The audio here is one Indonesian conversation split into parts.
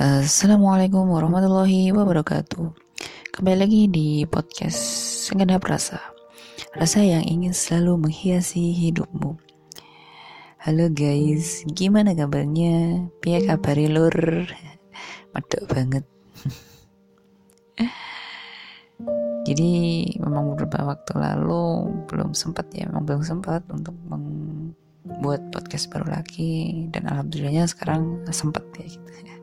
Assalamualaikum warahmatullahi wabarakatuh Kembali lagi di podcast Segenap Rasa Rasa yang ingin selalu menghiasi hidupmu Halo guys, gimana kabarnya? Pia kabar lur? Medok banget Jadi memang beberapa waktu lalu belum sempat ya, memang belum sempat untuk membuat podcast baru lagi dan alhamdulillahnya sekarang sempat ya gitu ya.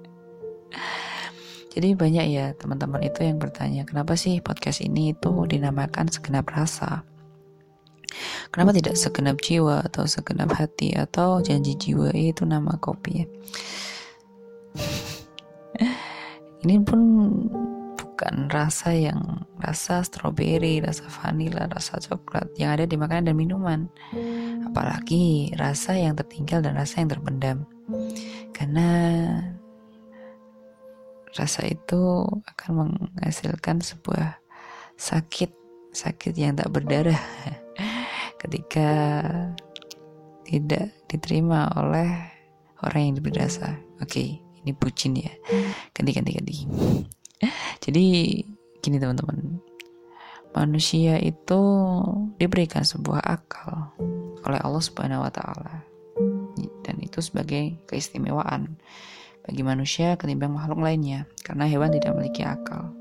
Jadi banyak ya teman-teman itu yang bertanya, kenapa sih podcast ini itu dinamakan segenap rasa? Kenapa tidak segenap jiwa atau segenap hati atau janji jiwa itu nama kopi ya? ini pun bukan rasa yang rasa stroberi, rasa vanila, rasa coklat yang ada di makanan dan minuman. Apalagi rasa yang tertinggal dan rasa yang terpendam. Karena rasa itu akan menghasilkan sebuah sakit sakit yang tak berdarah ketika tidak diterima oleh orang yang diberi rasa. Oke, ini bucin ya. Ganti ganti ganti. Jadi gini teman-teman. Manusia itu diberikan sebuah akal oleh Allah Subhanahu wa taala. Dan itu sebagai keistimewaan bagi manusia ketimbang makhluk lainnya karena hewan tidak memiliki akal.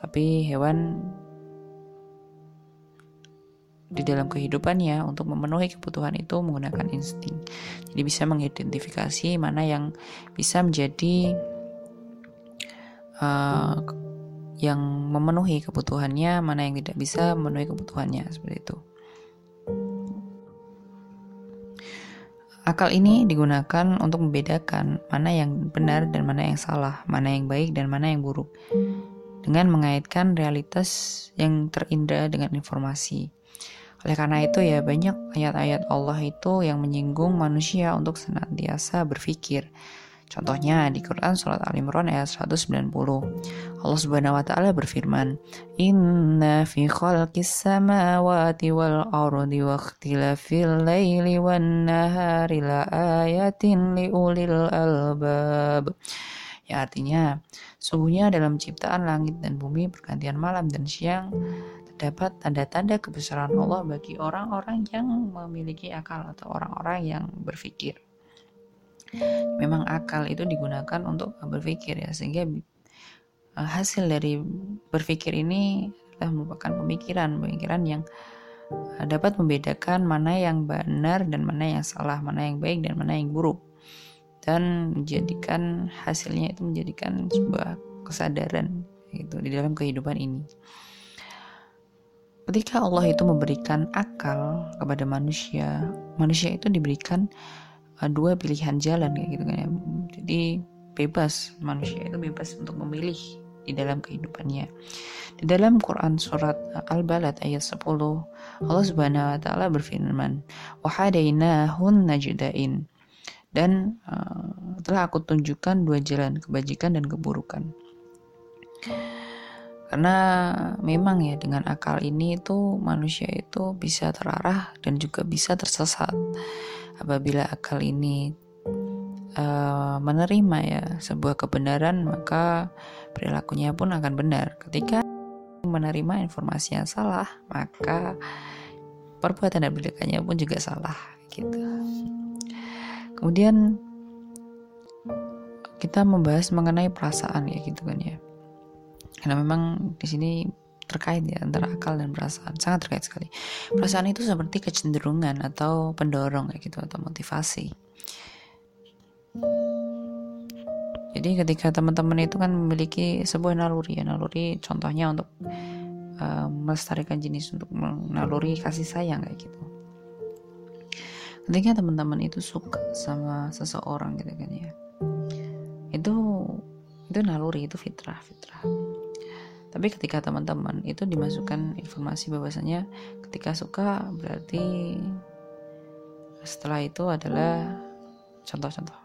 Tapi hewan di dalam kehidupannya untuk memenuhi kebutuhan itu menggunakan insting. Jadi bisa mengidentifikasi mana yang bisa menjadi uh, yang memenuhi kebutuhannya, mana yang tidak bisa memenuhi kebutuhannya seperti itu. Akal ini digunakan untuk membedakan mana yang benar dan mana yang salah, mana yang baik dan mana yang buruk, dengan mengaitkan realitas yang terindra dengan informasi. Oleh karena itu ya banyak ayat-ayat Allah itu yang menyinggung manusia untuk senantiasa berpikir, Contohnya di Quran surat Al Imran ayat 190. Allah Subhanahu wa taala berfirman, "Inna fi khalqis samawati wal ardi wa ikhtilafil laili wan nahari la ayatin liulil albab." Ya artinya, sungguhnya dalam ciptaan langit dan bumi pergantian malam dan siang terdapat tanda-tanda kebesaran Allah bagi orang-orang yang memiliki akal atau orang-orang yang berpikir memang akal itu digunakan untuk berpikir ya sehingga uh, hasil dari berpikir ini adalah merupakan pemikiran pemikiran yang uh, dapat membedakan mana yang benar dan mana yang salah mana yang baik dan mana yang buruk. Dan menjadikan hasilnya itu menjadikan sebuah kesadaran gitu di dalam kehidupan ini. Ketika Allah itu memberikan akal kepada manusia manusia itu diberikan dua pilihan jalan kayak gitu kan ya. Jadi bebas manusia itu bebas untuk memilih di dalam kehidupannya. Di dalam Quran surat Al-Balad ayat 10 Allah Subhanahu wa taala berfirman wahadainahun najdain. Dan uh, telah aku tunjukkan dua jalan kebajikan dan keburukan. Karena memang ya dengan akal ini itu manusia itu bisa terarah dan juga bisa tersesat apabila akal ini uh, menerima ya sebuah kebenaran maka perilakunya pun akan benar. Ketika menerima informasi yang salah maka perbuatan dan perilakunya pun juga salah gitu. Kemudian kita membahas mengenai perasaan ya gitu kan ya. Karena memang di sini terkait ya antara akal dan perasaan. Sangat terkait sekali. Perasaan itu seperti kecenderungan atau pendorong kayak gitu atau motivasi. Jadi ketika teman-teman itu kan memiliki sebuah naluri ya naluri contohnya untuk uh, melestarikan jenis untuk menaluri kasih sayang kayak gitu. Ketika teman-teman itu suka sama seseorang gitu kan ya itu itu naluri itu fitrah fitrah tapi ketika teman-teman itu dimasukkan informasi bahwasanya ketika suka berarti setelah itu adalah contoh-contoh.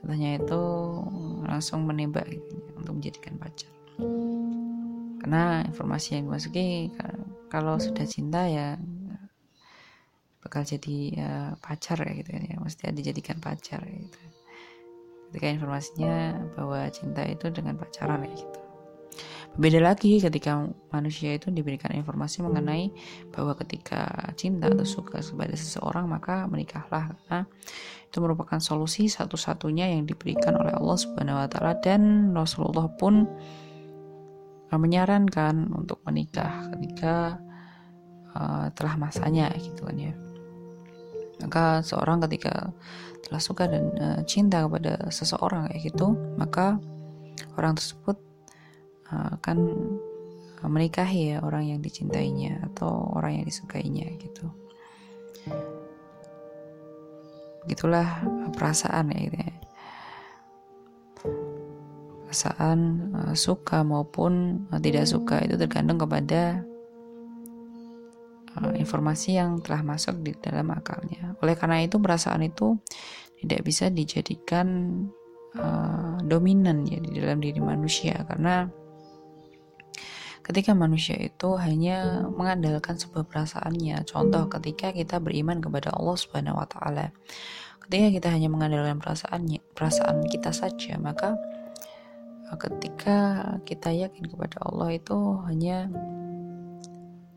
Contohnya itu langsung menembak gitu, ya, untuk menjadikan pacar. Karena informasi yang dimasuki kalau sudah cinta ya bakal jadi ya, pacar ya gitu ya, mesti dijadikan pacar ya, gitu. ketika informasinya bahwa cinta itu dengan pacaran kayak gitu Beda lagi ketika manusia itu diberikan informasi mengenai bahwa ketika cinta atau suka kepada seseorang maka menikahlah karena itu merupakan solusi satu-satunya yang diberikan oleh Allah Subhanahu wa taala dan Rasulullah pun menyarankan untuk menikah ketika uh, telah masanya gitu kan ya. Maka seorang ketika telah suka dan uh, cinta kepada seseorang kayak gitu, maka orang tersebut akan menikahi ya orang yang dicintainya atau orang yang disukainya gitu. Begitulah perasaan ya gitu ya. Perasaan suka maupun tidak suka itu tergantung kepada informasi yang telah masuk di dalam akalnya. Oleh karena itu perasaan itu tidak bisa dijadikan uh, dominan ya di dalam diri manusia karena ketika manusia itu hanya mengandalkan sebuah perasaannya. Contoh ketika kita beriman kepada Allah Subhanahu wa taala. Ketika kita hanya mengandalkan perasaannya, perasaan kita saja, maka eh, ketika kita yakin kepada Allah itu hanya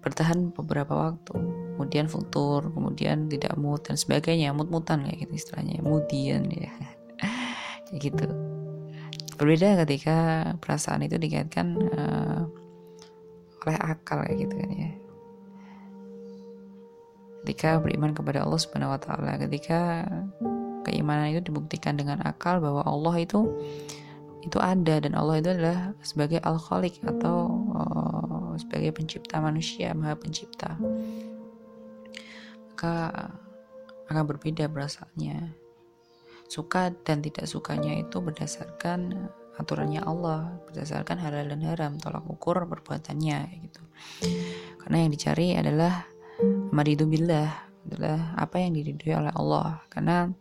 bertahan beberapa waktu, kemudian futur, kemudian tidak mood dan sebagainya, mut-mutan kayak gitu istilahnya, mudian ya. kayak gitu. Berbeda ketika perasaan itu dikaitkan uh, oleh akal kayak gitu kan ya ketika beriman kepada Allah Subhanahu wa taala ketika keimanan itu dibuktikan dengan akal bahwa Allah itu itu ada dan Allah itu adalah sebagai al-khaliq atau uh, sebagai pencipta manusia, maha pencipta. Maka akan berbeda perasaannya. Suka dan tidak sukanya itu berdasarkan aturannya Allah berdasarkan halal dan haram tolak ukur perbuatannya gitu. Karena yang dicari adalah maridu billah adalah apa yang diridhoi oleh Allah. Karena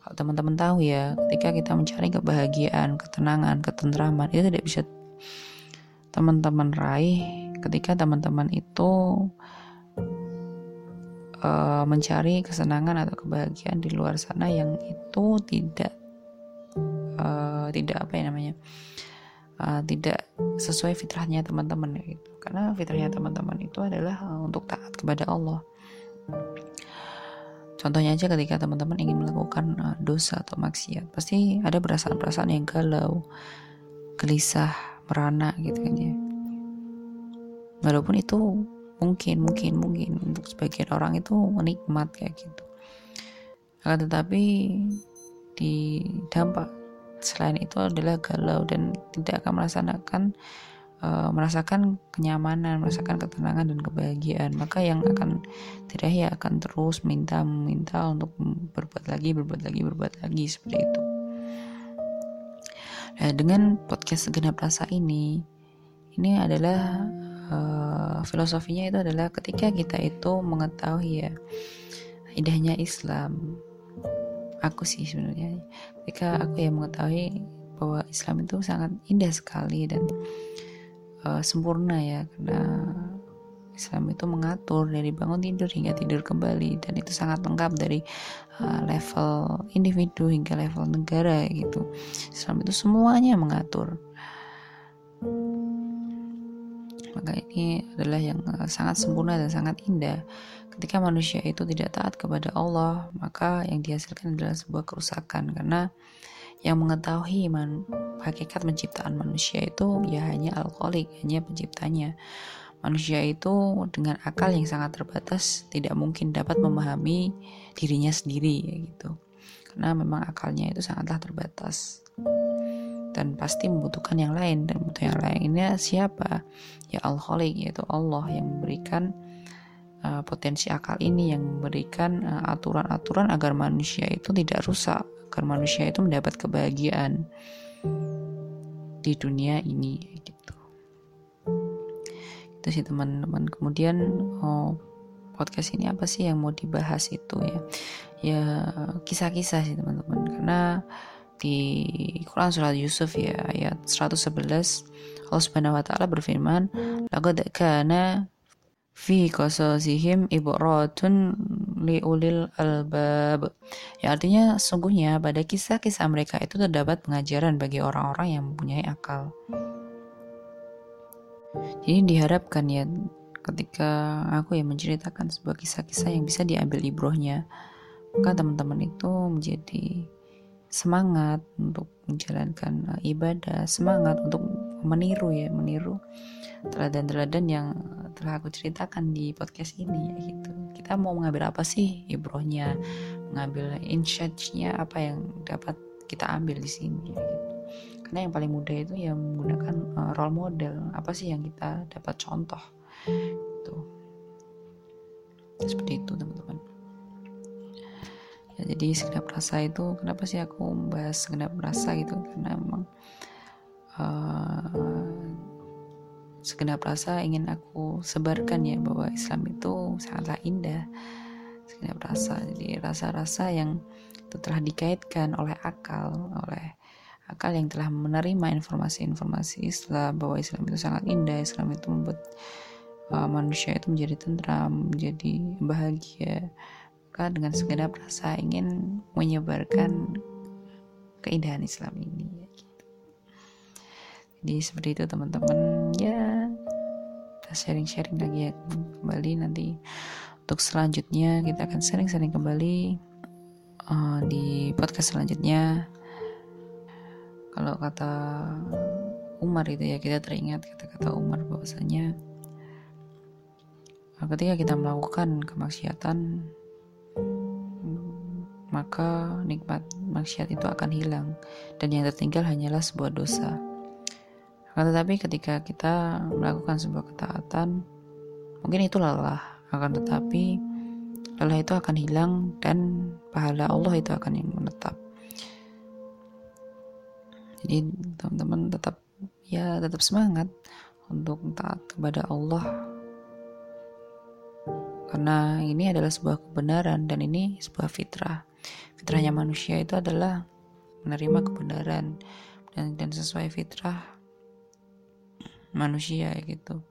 kalau teman-teman tahu ya ketika kita mencari kebahagiaan ketenangan ketentraman itu tidak bisa teman-teman raih ketika teman-teman itu uh, mencari kesenangan atau kebahagiaan di luar sana yang itu tidak uh, tidak apa ya namanya uh, tidak sesuai fitrahnya teman-teman gitu. Karena fitrahnya teman-teman itu adalah uh, untuk taat kepada Allah. Contohnya aja ketika teman-teman ingin melakukan uh, dosa atau maksiat pasti ada perasaan-perasaan yang galau gelisah merana gitu kan ya. Walaupun itu mungkin mungkin mungkin untuk sebagian orang itu menikmat kayak gitu. Akan tetapi di dampak selain itu adalah galau dan tidak akan merasakan uh, merasakan kenyamanan, merasakan ketenangan dan kebahagiaan. Maka yang akan tidak ya akan terus minta minta untuk berbuat lagi, berbuat lagi, berbuat lagi seperti itu. Nah, dengan podcast segenap rasa ini, ini adalah uh, filosofinya itu adalah ketika kita itu mengetahui ya indahnya Islam, aku sih sebenarnya ketika aku yang mengetahui bahwa Islam itu sangat indah sekali dan uh, sempurna ya karena Islam itu mengatur dari bangun tidur hingga tidur kembali dan itu sangat lengkap dari uh, level individu hingga level negara gitu. Islam itu semuanya mengatur. Maka ini adalah yang sangat sempurna dan sangat indah Ketika manusia itu tidak taat kepada Allah, maka yang dihasilkan adalah sebuah kerusakan karena yang mengetahui man, hakikat penciptaan manusia itu ya hanya alkoholik, hanya penciptanya. Manusia itu dengan akal yang sangat terbatas tidak mungkin dapat memahami dirinya sendiri gitu. Karena memang akalnya itu sangatlah terbatas dan pasti membutuhkan yang lain dan butuh yang lainnya siapa ya alkoholik yaitu Allah yang memberikan uh, potensi akal ini yang memberikan eh, aturan-aturan uh, agar manusia itu tidak rusak, agar manusia itu mendapat kebahagiaan di dunia ini gitu. Itu sih teman-teman. Kemudian oh, podcast ini apa sih yang mau dibahas itu ya? Ya kisah-kisah sih teman-teman karena di Quran surat Yusuf ya ayat 111 Allah Subhanahu wa taala berfirman laqad kana fi qasasihim ibratun liulil albab. Ya artinya sungguhnya pada kisah-kisah mereka itu terdapat pengajaran bagi orang-orang yang mempunyai akal. Jadi diharapkan ya ketika aku ya menceritakan sebuah kisah-kisah yang bisa diambil ibrohnya, maka teman-teman itu menjadi semangat untuk menjalankan uh, ibadah, semangat untuk meniru ya, meniru teladan-teladan yang telah aku ceritakan di podcast ini ya gitu. Kita mau mengambil apa sih ibrohnya, mengambil insight-nya apa yang dapat kita ambil di sini ya gitu. Karena yang paling mudah itu ya menggunakan uh, role model, apa sih yang kita dapat contoh gitu. Seperti itu teman-teman ya, jadi segenap rasa itu kenapa sih aku membahas segenap rasa gitu? Karena memang uh, segenap rasa ingin aku sebarkan ya bahwa Islam itu sangatlah indah. Segenap rasa jadi rasa-rasa yang itu telah dikaitkan oleh akal oleh akal yang telah menerima informasi-informasi Islam bahwa Islam itu sangat indah. Islam itu membuat uh, manusia itu menjadi tentram menjadi bahagia maka dengan segenap rasa ingin menyebarkan keindahan Islam ini ya, gitu. jadi seperti itu teman-teman ya kita sharing-sharing lagi ya kembali nanti untuk selanjutnya kita akan sharing-sharing kembali uh, di podcast selanjutnya kalau kata Umar itu ya kita teringat kata-kata Umar bahwasanya ketika kita melakukan kemaksiatan maka nikmat maksiat itu akan hilang dan yang tertinggal hanyalah sebuah dosa. Akan tetapi ketika kita melakukan sebuah ketaatan, mungkin itu lelah, akan tetapi lelah itu akan hilang dan pahala Allah itu akan yang menetap. Jadi teman-teman tetap ya tetap semangat untuk taat kepada Allah karena ini adalah sebuah kebenaran dan ini sebuah fitrah fitrahnya manusia itu adalah menerima kebenaran dan dan sesuai fitrah manusia gitu.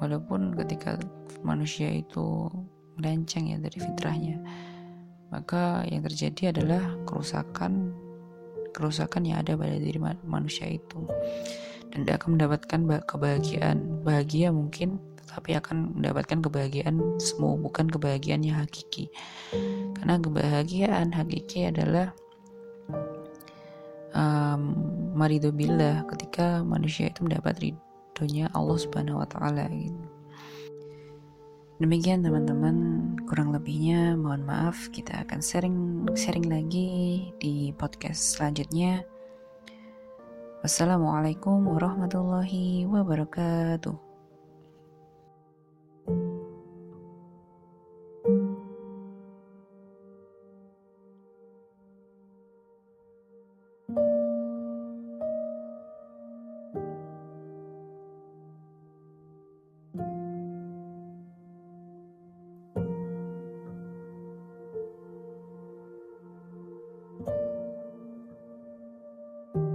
Walaupun ketika manusia itu melenceng ya dari fitrahnya maka yang terjadi adalah kerusakan kerusakan yang ada pada diri manusia itu. Dan dia akan mendapatkan kebahagiaan. Bahagia mungkin tapi akan mendapatkan kebahagiaan semu bukan kebahagiaan yang hakiki karena kebahagiaan hakiki adalah um, marido billah ketika manusia itu mendapat ridhonya Allah subhanahu wa ta'ala gitu. Demikian teman-teman, kurang lebihnya mohon maaf kita akan sharing sharing lagi di podcast selanjutnya. Wassalamualaikum warahmatullahi wabarakatuh.